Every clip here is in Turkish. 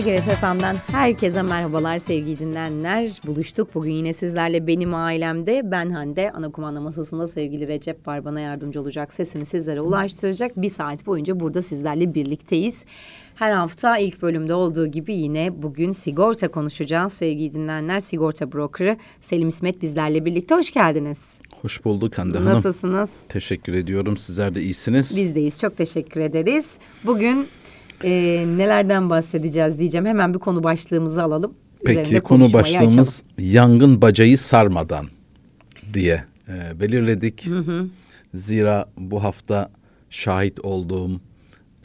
TGRT FM'den herkese merhabalar sevgili dinleyenler. Buluştuk bugün yine sizlerle benim ailemde. Ben Hande, ana kumanda masasında sevgili Recep var bana yardımcı olacak. Sesimi sizlere ulaştıracak. Bir saat boyunca burada sizlerle birlikteyiz. Her hafta ilk bölümde olduğu gibi yine bugün sigorta konuşacağız. Sevgili dinleyenler, sigorta brokeri Selim İsmet bizlerle birlikte. Hoş geldiniz. Hoş bulduk Hande Hanım. Nasılsınız? Teşekkür ediyorum. Sizler de iyisiniz. Bizdeyiz. Çok teşekkür ederiz. Bugün e, nelerden bahsedeceğiz diyeceğim. Hemen bir konu başlığımızı alalım. Peki konu başlığımız açalım. yangın bacayı sarmadan diye e, belirledik. Zira bu hafta şahit olduğum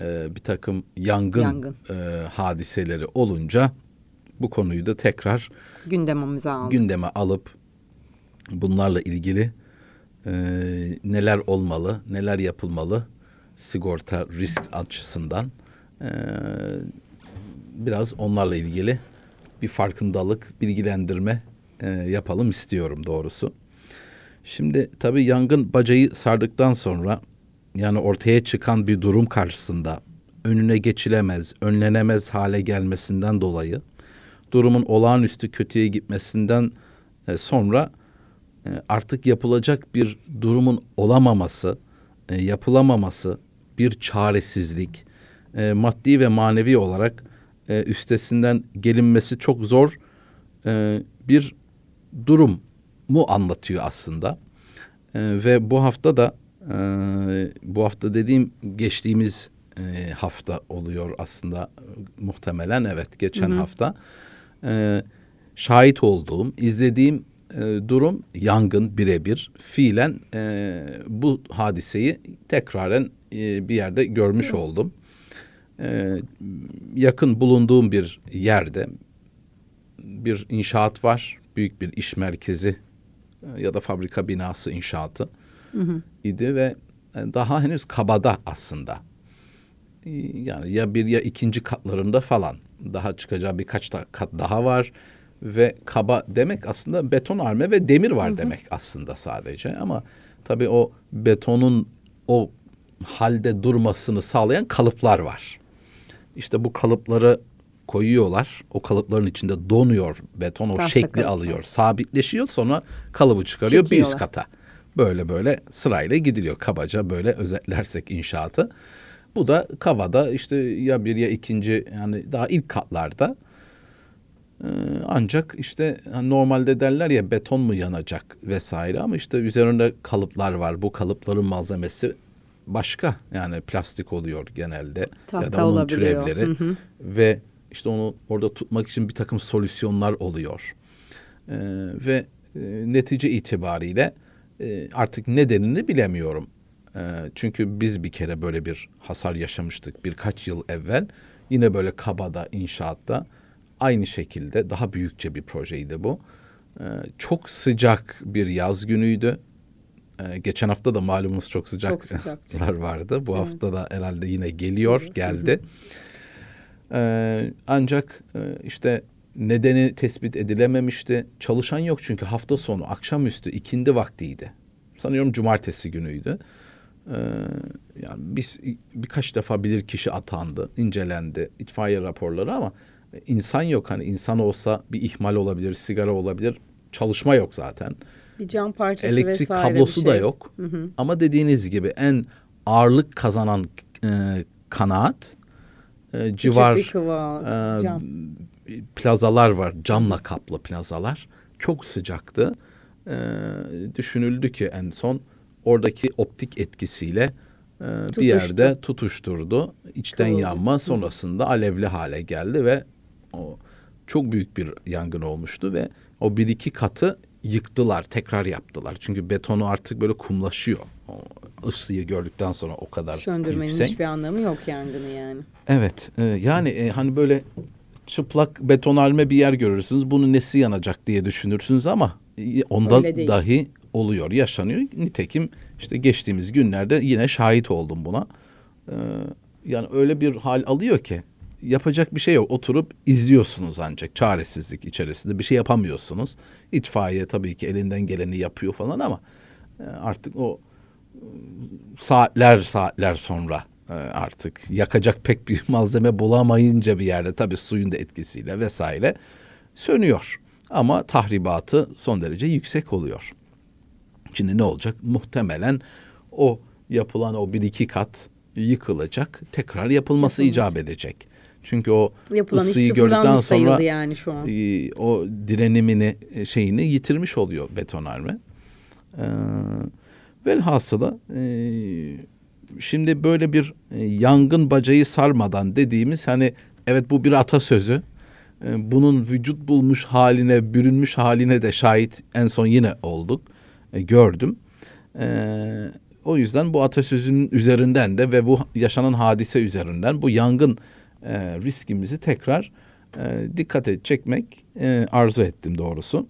e, bir takım yangın, Yangın. e, hadiseleri olunca bu konuyu da tekrar gündemimize aldık. gündeme alıp bunlarla ilgili e, neler olmalı, neler yapılmalı sigorta risk açısından e, biraz onlarla ilgili bir farkındalık, bilgilendirme e, yapalım istiyorum doğrusu. Şimdi tabii yangın bacayı sardıktan sonra yani ortaya çıkan bir durum karşısında önüne geçilemez, önlenemez hale gelmesinden dolayı durumun olağanüstü kötüye gitmesinden e, sonra e, artık yapılacak bir durumun olamaması, yapılamaması, bir çaresizlik, e, maddi ve manevi olarak e, üstesinden gelinmesi çok zor e, bir durum mu anlatıyor aslında. E, ve bu hafta da e, bu hafta dediğim geçtiğimiz e, hafta oluyor aslında muhtemelen evet geçen hafta e, şahit olduğum izlediğim e, durum yangın birebir fiilen e, bu hadiseyi tekraren e, bir yerde görmüş oldum. E, yakın bulunduğum bir yerde bir inşaat var. Büyük bir iş merkezi e, ya da fabrika binası inşaatı idi ve e, daha henüz kabada aslında. E, Yani ya bir ya ikinci katlarında falan daha çıkacağı birkaç da kat daha var ve kaba demek aslında beton arme ve demir var demek aslında sadece ama tabii o betonun o halde durmasını sağlayan kalıplar var. İşte bu kalıpları koyuyorlar. O kalıpların içinde donuyor beton o Tahta şekli kalıplar. alıyor. Sabitleşiyor sonra kalıbı çıkarıyor bir üst Çekiyorlar. kata. Böyle böyle sırayla gidiliyor. Kabaca böyle özetlersek inşaatı. Bu da kavada işte ya bir ya ikinci yani daha ilk katlarda. Ee, ancak işte normalde derler ya beton mu yanacak vesaire ama işte üzerinde kalıplar var. Bu kalıpların malzemesi başka yani plastik oluyor genelde ya Tahta da onun olabiliyor. türevleri Hı hı. ve işte onu orada tutmak için bir takım solüsyonlar oluyor. Ee, ve e, netice itibariyle e, artık nedenini bilemiyorum. E, çünkü biz bir kere böyle bir hasar yaşamıştık birkaç yıl evvel. Yine böyle kabada inşaatta aynı şekilde daha büyükçe bir projeydi bu. E, çok sıcak bir yaz günüydü. E, geçen hafta da malumunuz çok sıcak Çok sıcaktı. lar vardı. Bu hafta da herhalde yine geliyor, geldi. Ee, ancak e, işte nedeni tespit edilememişti. Çalışan yok çünkü hafta sonu akşamüstü ikindi vaktiydi. Sanıyorum cumartesi günüydü. Ee, yani biz birkaç defa bilir kişi atandı, incelendi, itfaiye raporları ama insan yok. Hani insan olsa bir ihmal olabilir, sigara olabilir. Çalışma yok zaten. Bir cam parçası Elektrik vesaire kablosu şey. da yok. Ama dediğiniz gibi en ağırlık kazanan e, kanaat e, Küçük civar kıva, e, cam. plazalar var. Camla kaplı plazalar. Çok sıcaktı. E, düşünüldü ki en son oradaki optik etkisiyle e, bir yerde tutuşturdu. İçten Kıvılcım. yanma sonrasında alevli hale geldi ve o çok büyük bir yangın olmuştu ve o bir iki katı yıktılar, tekrar yaptılar. Çünkü betonu artık böyle kumlaşıyor. O ısıyı gördükten sonra o kadar Söndürmenin yüksek. hiçbir anlamı yok yangını yani. Evet, e, yani e, hani böyle çıplak betonarme bir yer görürsünüz. Bunun nesi yanacak diye düşünürsünüz ama e, onda dahi oluyor, yaşanıyor. Nitekim işte geçtiğimiz günlerde yine şahit oldum buna. E, yani öyle bir hal alıyor ki yapacak bir şey yok. Oturup izliyorsunuz ancak çaresizlik içerisinde bir şey yapamıyorsunuz. İtfaiye tabii ki elinden geleni yapıyor falan ama e, artık o saatler saatler sonra e, artık yakacak pek bir malzeme bulamayınca bir yerde tabii suyun da etkisiyle vesaire sönüyor. Ama tahribatı son derece yüksek oluyor. Şimdi ne olacak? Muhtemelen o yapılan o bir iki kat yıkılacak. Tekrar yapılması Yapılmış. icap edecek. Çünkü o Yapılan ısıyı gördükten sonra yani şu an? e, o direnimini e, şeyini yitirmiş oluyor betonarme. Ee, velhasılı e, şimdi böyle bir e, yangın bacayı sarmadan dediğimiz hani evet bu bir atasözü. E, bunun vücut bulmuş haline, bürünmüş haline de şahit en son yine olduk. E, gördüm. E, o yüzden bu atasözünün üzerinden de ve bu yaşanan hadise üzerinden bu yangın e, riskimizi tekrar e, dikkate çekmek e, arzu ettim doğrusu.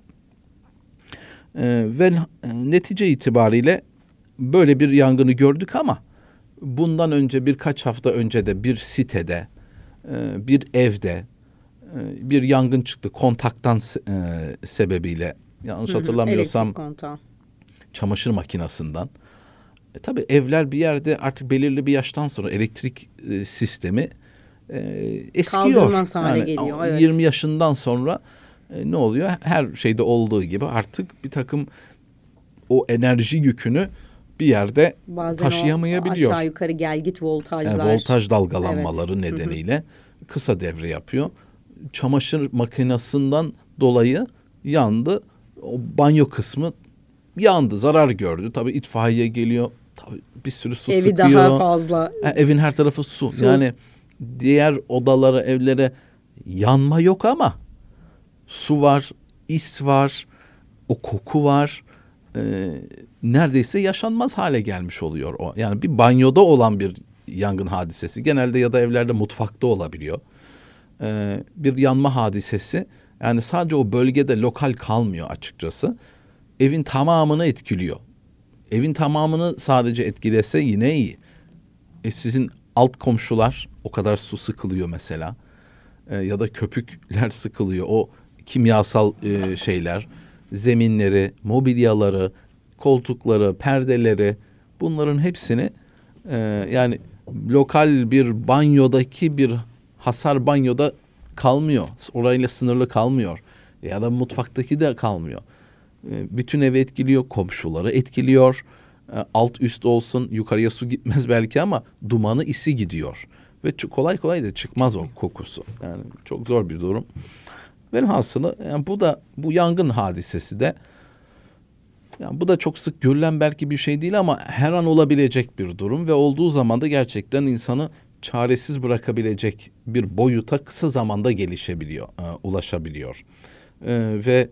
E, ve e, netice itibariyle böyle bir yangını gördük ama bundan önce birkaç hafta önce de bir sitede, e, bir evde e, bir yangın çıktı kontaktan e, sebebiyle. Yanlış Hı hı, hatırlamıyorsam çamaşır makinasından. E, tabii evler bir yerde artık belirli bir yaştan sonra elektrik e, sistemi e, eskiyor. Hale geliyor, a- evet. 20 yaşından sonra e, ne oluyor? Her şeyde olduğu gibi artık bir takım o enerji yükünü bir yerde Bazen taşıyamayabiliyor. aşağı yukarı gel git voltajlar. Yani voltaj dalgalanmaları Evet. nedeniyle kısa devre yapıyor. Çamaşır makinesinden dolayı yandı. O banyo kısmı yandı, zarar gördü. Tabii itfaiye geliyor. Tabii bir sürü su Evi sıkıyor. daha fazla. Ha, evin her tarafı su. Su. Yani diğer odalara, evlere yanma yok ama su var, is var, o koku var. Ee, neredeyse yaşanmaz hale gelmiş oluyor o. Yani bir banyoda olan bir yangın hadisesi genelde ya da evlerde mutfakta olabiliyor. Ee, bir yanma hadisesi yani sadece o bölgede lokal kalmıyor açıkçası. Evin tamamını etkiliyor. Evin tamamını sadece etkilese yine iyi. E sizin alt komşular o kadar su sıkılıyor mesela. E, ya da köpükler sıkılıyor. O kimyasal e, şeyler, zeminleri, mobilyaları, koltukları, perdeleri bunların hepsini e, yani lokal bir banyodaki bir hasar banyoda kalmıyor. Orayla sınırlı kalmıyor. Ya da mutfaktaki de kalmıyor. E, bütün evi etkiliyor, komşuları etkiliyor. E, alt üst olsun yukarıya su gitmez belki ama dumanı isi gidiyor. Ve çı- kolay kolay da çıkmaz o kokusu. Yani çok zor bir durum. Velhasılı yani bu da bu yangın hadisesi de yani bu da çok sık görülen belki bir şey değil ama her an olabilecek bir durum ve olduğu zaman da gerçekten insanı çaresiz bırakabilecek bir boyuta kısa zamanda gelişebiliyor, e, ulaşabiliyor. E, ve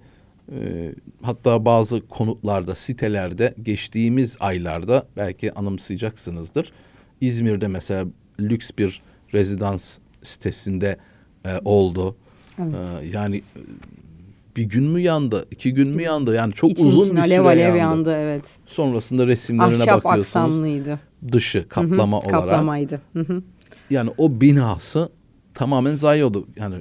e, hatta bazı konutlarda, sitelerde geçtiğimiz aylarda belki anımsayacaksınızdır. İzmir'de mesela lüks bir rezidans sitesinde e, oldu. Evet. E, yani bir gün mü yandı, iki gün mü yandı? Yani çok İçin uzun için bir süre alev alev yandı. yandı evet. Sonrasında resimlerine Ahşap bakıyorsunuz. aksamlıydı. Dışı kaplama Hı hı, olarak. Kaplamaydı. Yani o binası tamamen zayi oldu. Yani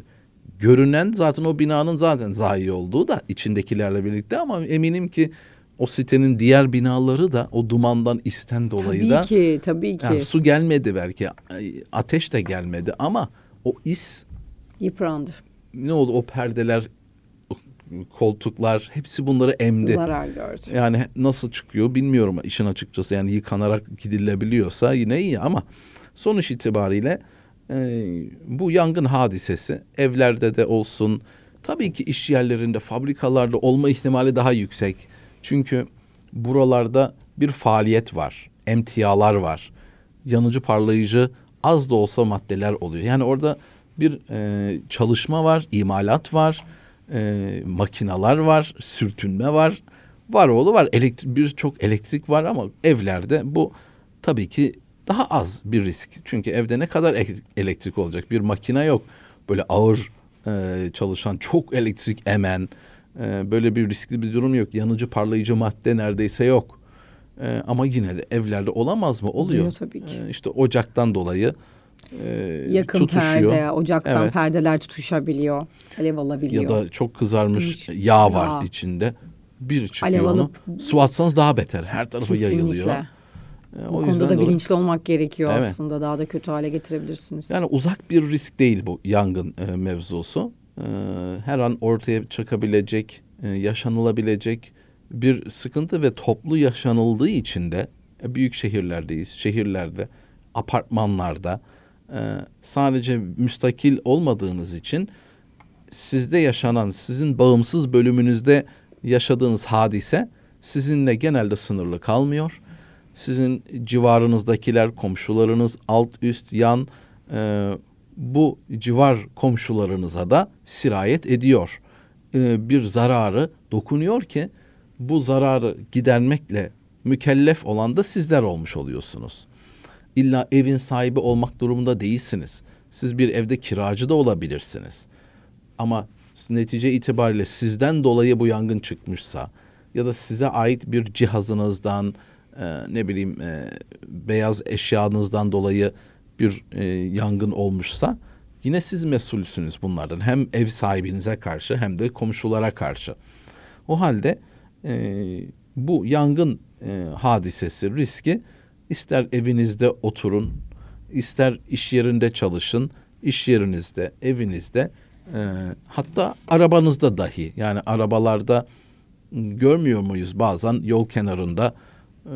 görünen zaten o binanın zaten zayi olduğu da içindekilerle birlikte ama eminim ki o sitenin diğer binaları da o dumandan isten dolayı Tabii da ki, tabii ki. yani su gelmedi belki ateş de gelmedi ama o is Yıprandı. ne oldu o perdeler koltuklar hepsi bunları emdi. Zarar gördü. Yani nasıl çıkıyor bilmiyorum işin açıkçası. Yani yıkanarak gidilebiliyorsa yine iyi ama sonuç itibariyle e, bu yangın hadisesi evlerde de olsun tabii ki iş yerlerinde fabrikalarda olma ihtimali daha yüksek. Çünkü buralarda bir faaliyet var. Emtialar var. Yanıcı parlayıcı az da olsa maddeler oluyor. Yani orada bir e, çalışma var, imalat var, e, makinalar var, sürtünme var. Var oğlu var. Elektrik birçok elektrik var ama evlerde bu tabii ki daha az bir risk. Çünkü evde ne kadar ek- elektrik olacak? Bir makine yok. Böyle ağır e, çalışan, çok elektrik emen e, böyle bir riskli bir durum yok. Yanıcı parlayıcı madde neredeyse yok. E, ama yine de evlerde olamaz mı? Oluyor. Oluyor tabii ki. E, işte ocaktan dolayı e, Yakın tutuşuyor. perde, ocaktan Evet. perdeler tutuşabiliyor. Alev alabiliyor. Ya da çok kızarmış Hiç- yağ var Yağ. içinde. Bir çıkıyor Alev onu. alıp- Su atsanız daha beter. Her tarafa Kesinlikle. yayılıyor. E, o Bu konuda da bilinçli olmak gerekiyor evet. aslında. Daha da kötü hale getirebilirsiniz. Yani uzak bir risk değil bu yangın e, mevzusu. E, her an ortaya çıkabilecek, e, yaşanılabilecek bir sıkıntı ve toplu yaşanıldığı için de e, büyük şehirlerdeyiz. Şehirlerde, apartmanlarda e, sadece müstakil olmadığınız için sizde yaşanan, sizin bağımsız bölümünüzde yaşadığınız hadise sizinle genelde sınırlı kalmıyor. Sizin civarınızdakiler, komşularınız, alt üst, yan e, bu civar komşularınıza da sirayet ediyor. E, bir zararı dokunuyor ki bu zararı gidermekle mükellef olan da sizler olmuş oluyorsunuz. İlla evin sahibi olmak durumunda değilsiniz. Siz bir evde kiracı da olabilirsiniz. Ama netice itibariyle sizden dolayı bu yangın çıkmışsa ya da size ait bir cihazınızdan e, ne bileyim e, beyaz eşyanızdan dolayı bir e, yangın olmuşsa yine siz mesulsünüz bunlardan. Hem ev sahibinize karşı hem de komşulara karşı. O halde e, bu yangın e, hadisesi, riski ister evinizde oturun, ister iş yerinde çalışın, iş yerinizde, evinizde, e, hatta arabanızda dahi yani arabalarda görmüyor muyuz bazen yol kenarında e,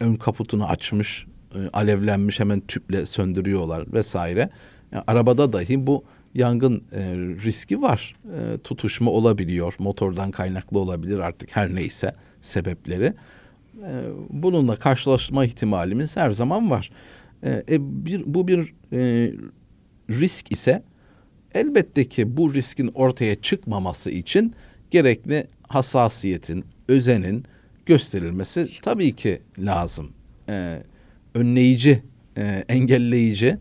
ön kaputunu açmış, e, alevlenmiş hemen tüple söndürüyorlar vesaire. Yani arabada dahi bu yangın e, riski var. E, tutuşma olabiliyor, motordan kaynaklı olabilir artık her neyse sebepleri. E, bununla karşılaşma ihtimalimiz her zaman var. E, e, bir, bu bir e, risk ise elbette ki bu riskin ortaya çıkmaması için gerekli hassasiyetin, özenin gösterilmesi tabii ki lazım. E, önleyici, e, engelleyici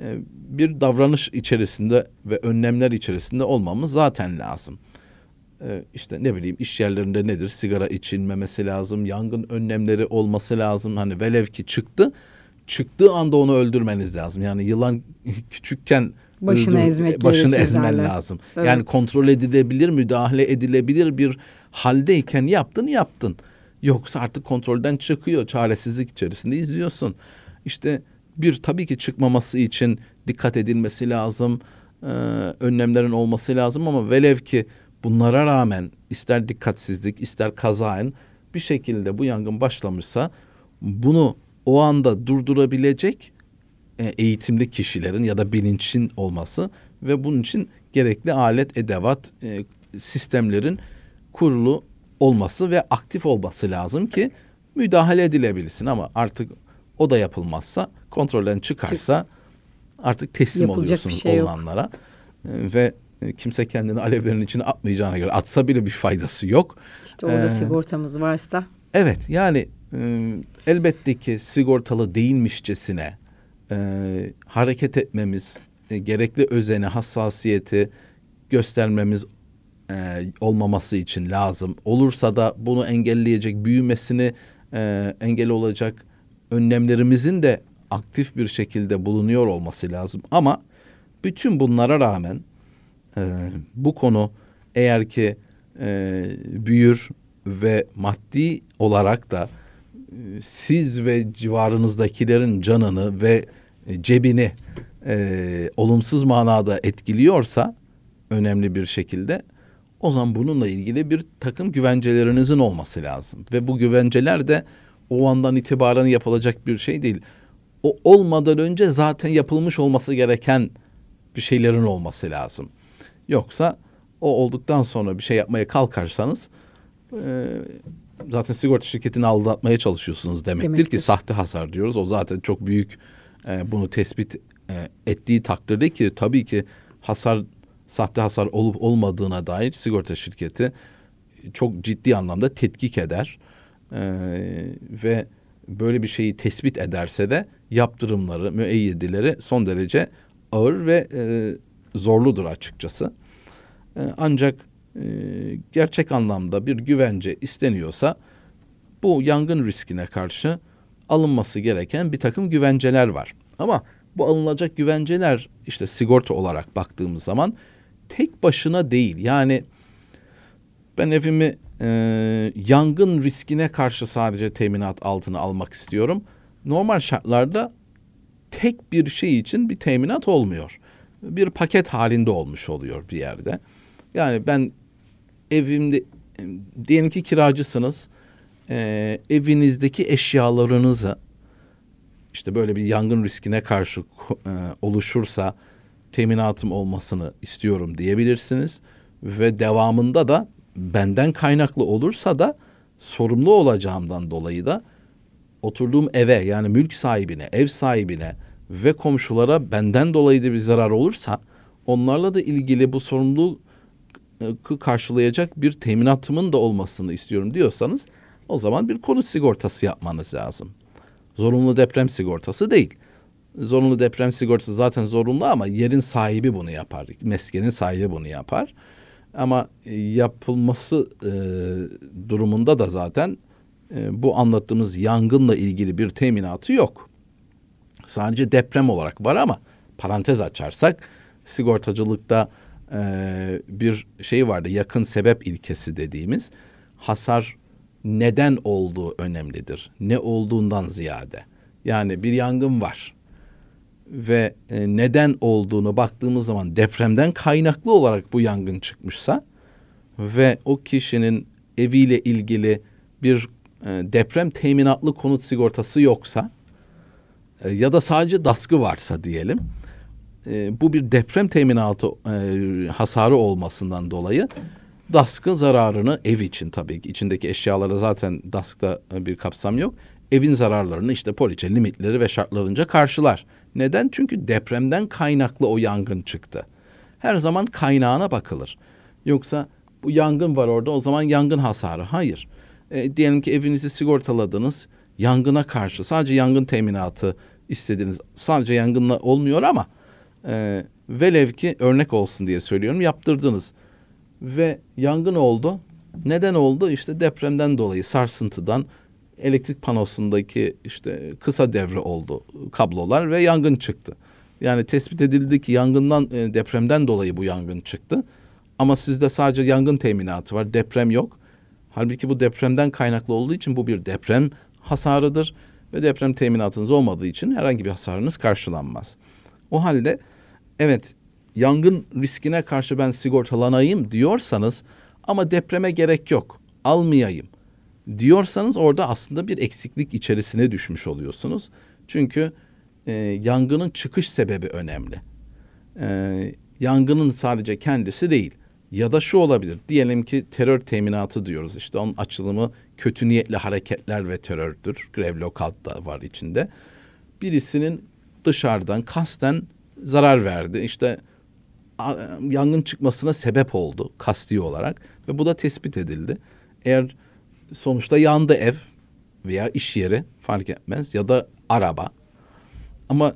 e, bir davranış içerisinde ve önlemler içerisinde olmamız zaten lazım. E, işte ne bileyim iş yerlerinde nedir? Sigara içilmemesi lazım, yangın önlemleri olması lazım. Hani velev ki çıktı, çıktığı anda onu öldürmeniz lazım. Yani yılan küçükken başını ezmek başını ezmen derler. lazım. Evet. Yani kontrol edilebilir, müdahale edilebilir bir haldeyken yaptın yaptın. Yoksa artık kontrolden çıkıyor. Çaresizlik içerisinde izliyorsun. İşte bir tabii ki çıkmaması için dikkat edilmesi lazım. Ee, önlemlerin olması lazım ama velev ki bunlara rağmen ister dikkatsizlik ister kazaen bir şekilde bu yangın başlamışsa bunu o anda durdurabilecek e, eğitimli kişilerin ya da bilinçin olması ve bunun için gerekli alet, edevat, e, sistemlerin kurulu olması ve aktif olması lazım ki müdahale edilebilsin ama artık o da yapılmazsa kontrolden çıkarsa artık teslim Yapılacak oluyorsunuz şey olanlara yok. E, ve kimse kendini alevlerin içine atmayacağına göre atsa bile bir faydası yok. İşte orada ee, sigortamız varsa. Evet yani e, elbette ki sigortalı değilmişçesine e, hareket etmemiz, e, gerekli özeni, hassasiyeti göstermemiz e, olmaması için lazım. Olursa da bunu engelleyecek, büyümesini e, engel olacak önlemlerimizin de aktif bir şekilde bulunuyor olması lazım. Ama bütün bunlara rağmen e, bu konu eğer ki e, büyür ve maddi olarak da e, siz ve civarınızdakilerin canını ve cebini e, olumsuz manada etkiliyorsa önemli bir şekilde o zaman bununla ilgili bir takım güvencelerinizin olması lazım. Ve bu güvenceler de o andan itibaren yapılacak bir şey değil. O olmadan önce zaten yapılmış olması gereken bir şeylerin olması lazım. Yoksa o olduktan sonra bir şey yapmaya kalkarsanız e, zaten sigorta şirketini aldatmaya çalışıyorsunuz demektir, demektir ki sahte hasar diyoruz. O zaten çok büyük e, bunu tespit e, ettiği takdirde ki tabii ki hasar sahte hasar olup olmadığına dair sigorta şirketi çok ciddi anlamda tetkik eder e, ve böyle bir şeyi tespit ederse de yaptırımları, müeyyedileri son derece ağır ve e, zorludur açıkçası. E, ancak e, gerçek anlamda bir güvence isteniyorsa bu yangın riskine karşı alınması gereken bir takım güvenceler var. Ama bu alınacak güvenceler işte sigorta olarak baktığımız zaman tek başına değil. Yani ben evimi e, yangın riskine karşı sadece teminat altına almak istiyorum. normal şartlarda tek bir şey için bir teminat olmuyor. Bir paket halinde olmuş oluyor bir yerde. Yani ben evimde diyelim ki kiracısınız. E, evinizdeki eşyalarınızı işte böyle bir yangın riskine karşı e, oluşursa teminatım olmasını istiyorum diyebilirsiniz ve devamında da benden kaynaklı olursa da sorumlu olacağımdan dolayı da oturduğum eve yani mülk sahibine, ev sahibine ve komşulara benden dolayı da bir zarar olursa onlarla da ilgili bu sorumluluğu karşılayacak bir teminatımın da olmasını istiyorum diyorsanız o zaman bir konut sigortası yapmanız lazım. Zorunlu deprem sigortası değil. Zorunlu deprem sigortası zaten zorunlu ama yerin sahibi bunu yapar. Meskenin sahibi bunu yapar. Ama e, yapılması e, durumunda da zaten e, bu anlattığımız yangınla ilgili bir teminatı yok. Sadece deprem olarak var ama parantez açarsak sigortacılıkta e, bir şey vardı yakın sebep ilkesi dediğimiz hasar neden olduğu önemlidir. Ne olduğundan ziyade. Yani bir yangın var ve e, neden olduğunu baktığımız zaman depremden kaynaklı olarak bu yangın çıkmışsa ve o kişinin eviyle ilgili bir e, deprem teminatlı konut sigortası yoksa e, ya da sadece daskı varsa diyelim bu bir deprem teminatı hasarı olmasından dolayı DASK'ın zararını ev için tabii ki içindeki eşyalara zaten DASK'ta bir kapsam yok. Evin zararlarını işte poliçe limitleri ve şartlarınca karşılar. Neden? Çünkü depremden kaynaklı o yangın çıktı. Her zaman kaynağına bakılır. Yoksa bu yangın var orada o zaman yangın hasarı. Hayır. E, diyelim ki evinizi sigortaladınız. Yangına karşı sadece yangın teminatı istediniz. Sadece yangınla olmuyor ama e, velev ki örnek olsun diye söylüyorum yaptırdınız ve yangın oldu. Neden oldu? İşte depremden dolayı sarsıntıdan elektrik panosundaki işte kısa devre oldu kablolar ve yangın çıktı. Yani tespit edildi ki yangından e, depremden dolayı bu yangın çıktı. Ama sizde sadece yangın teminatı var, deprem yok. Halbuki bu depremden kaynaklı olduğu için bu bir deprem hasarıdır ve deprem teminatınız olmadığı için herhangi bir hasarınız karşılanmaz. O halde evet yangın riskine karşı ben sigortalanayım diyorsanız ama depreme gerek yok almayayım diyorsanız orada aslında bir eksiklik içerisine düşmüş oluyorsunuz. Çünkü e, yangının çıkış sebebi önemli. E, yangının sadece kendisi değil. Ya da şu olabilir. Diyelim ki terör teminatı diyoruz. İşte onun açılımı kötü niyetli hareketler ve terördür. Grev lockout da var içinde. Birisinin dışarıdan kasten zarar verdi. İşte yangın çıkmasına sebep oldu kasti olarak ve bu da tespit edildi. Eğer sonuçta yandı ev veya iş yeri fark etmez ya da araba ama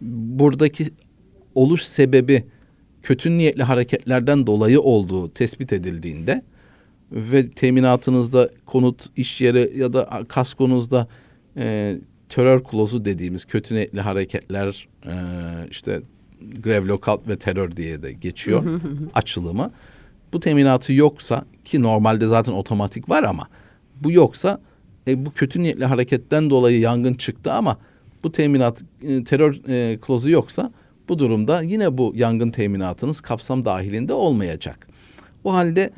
buradaki oluş sebebi kötü niyetli hareketlerden dolayı olduğu tespit edildiğinde ve teminatınızda konut, iş yeri ya da kaskonuzda e, terör klozu dediğimiz kötü niyetli hareketler e, işte grev, lockout ve terör diye de geçiyor açılımı. Bu teminatı yoksa ki normalde zaten otomatik var ama bu yoksa e, bu kötü niyetli hareketten dolayı yangın çıktı ama bu teminat e, terör e, klozu yoksa bu durumda yine bu yangın teminatınız kapsam dahilinde olmayacak. O halde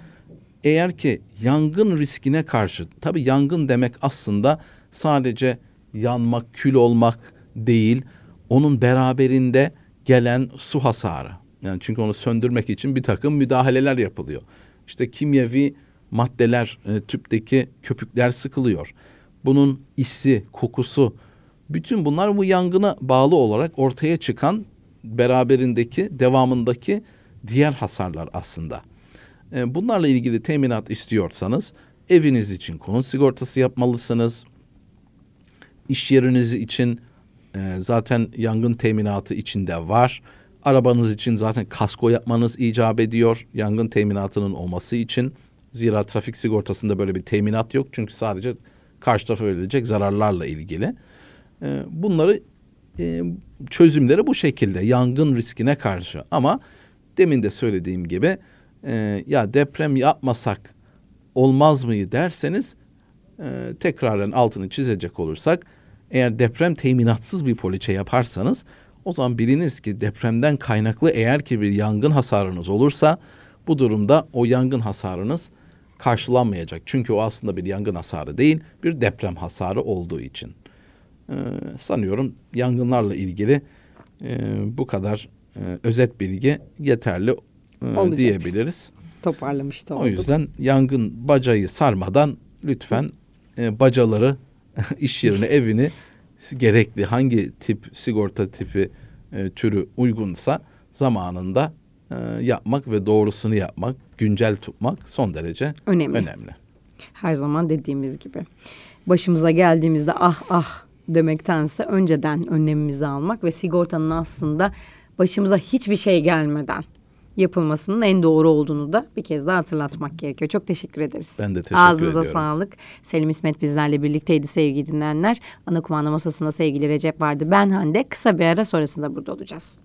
eğer ki yangın riskine karşı tabi yangın demek aslında sadece yanmak, kül olmak değil, onun beraberinde gelen su hasarı. Yani çünkü onu söndürmek için bir takım müdahaleler yapılıyor. İşte kimyevi maddeler, e, tüpteki köpükler sıkılıyor. Bunun isi, kokusu, bütün bunlar bu yangına bağlı olarak ortaya çıkan beraberindeki, devamındaki diğer hasarlar aslında. E, bunlarla ilgili teminat istiyorsanız eviniz için konut sigortası yapmalısınız. İş yeriniz için e, zaten yangın teminatı içinde var. Arabanız için zaten kasko yapmanız icap ediyor yangın teminatının olması için. Zira trafik sigortasında böyle bir teminat yok. Çünkü sadece karşı tarafa verilecek zararlarla ilgili. E, bunları e, çözümleri bu şekilde yangın riskine karşı. Ama demin de söylediğim gibi e, ya deprem yapmasak olmaz mıyı derseniz e, tekraren altını çizecek olursak Eğer deprem teminatsız bir poliçe yaparsanız o zaman biliniz ki depremden kaynaklı eğer ki bir yangın hasarınız olursa bu durumda o yangın hasarınız karşılanmayacak. Çünkü o aslında bir yangın hasarı değil, bir deprem hasarı olduğu için. Ee, sanıyorum yangınlarla ilgili e, bu kadar e, özet bilgi yeterli e, diyebiliriz. Toparlamış da olduk. O yüzden yangın bacayı sarmadan lütfen e, bacaları iş yerini, evini gerekli hangi tip sigorta tipi e, türü uygunsa zamanında e, yapmak ve doğrusunu yapmak, güncel tutmak son derece önemli. önemli. Her zaman dediğimiz gibi başımıza geldiğimizde ah ah demektense önceden önlemimizi almak ve sigortanın aslında başımıza hiçbir şey gelmeden yapılmasının en doğru olduğunu da bir kez daha hatırlatmak gerekiyor. Çok teşekkür ederiz. Ben de teşekkür Ağzınıza ediyorum. sağlık. Selim İsmet bizlerle birlikteydi sevgili dinleyenler. Ana kumanda masasında sevgili Recep vardı. Ben Hande. Kısa bir ara sonrasında burada olacağız.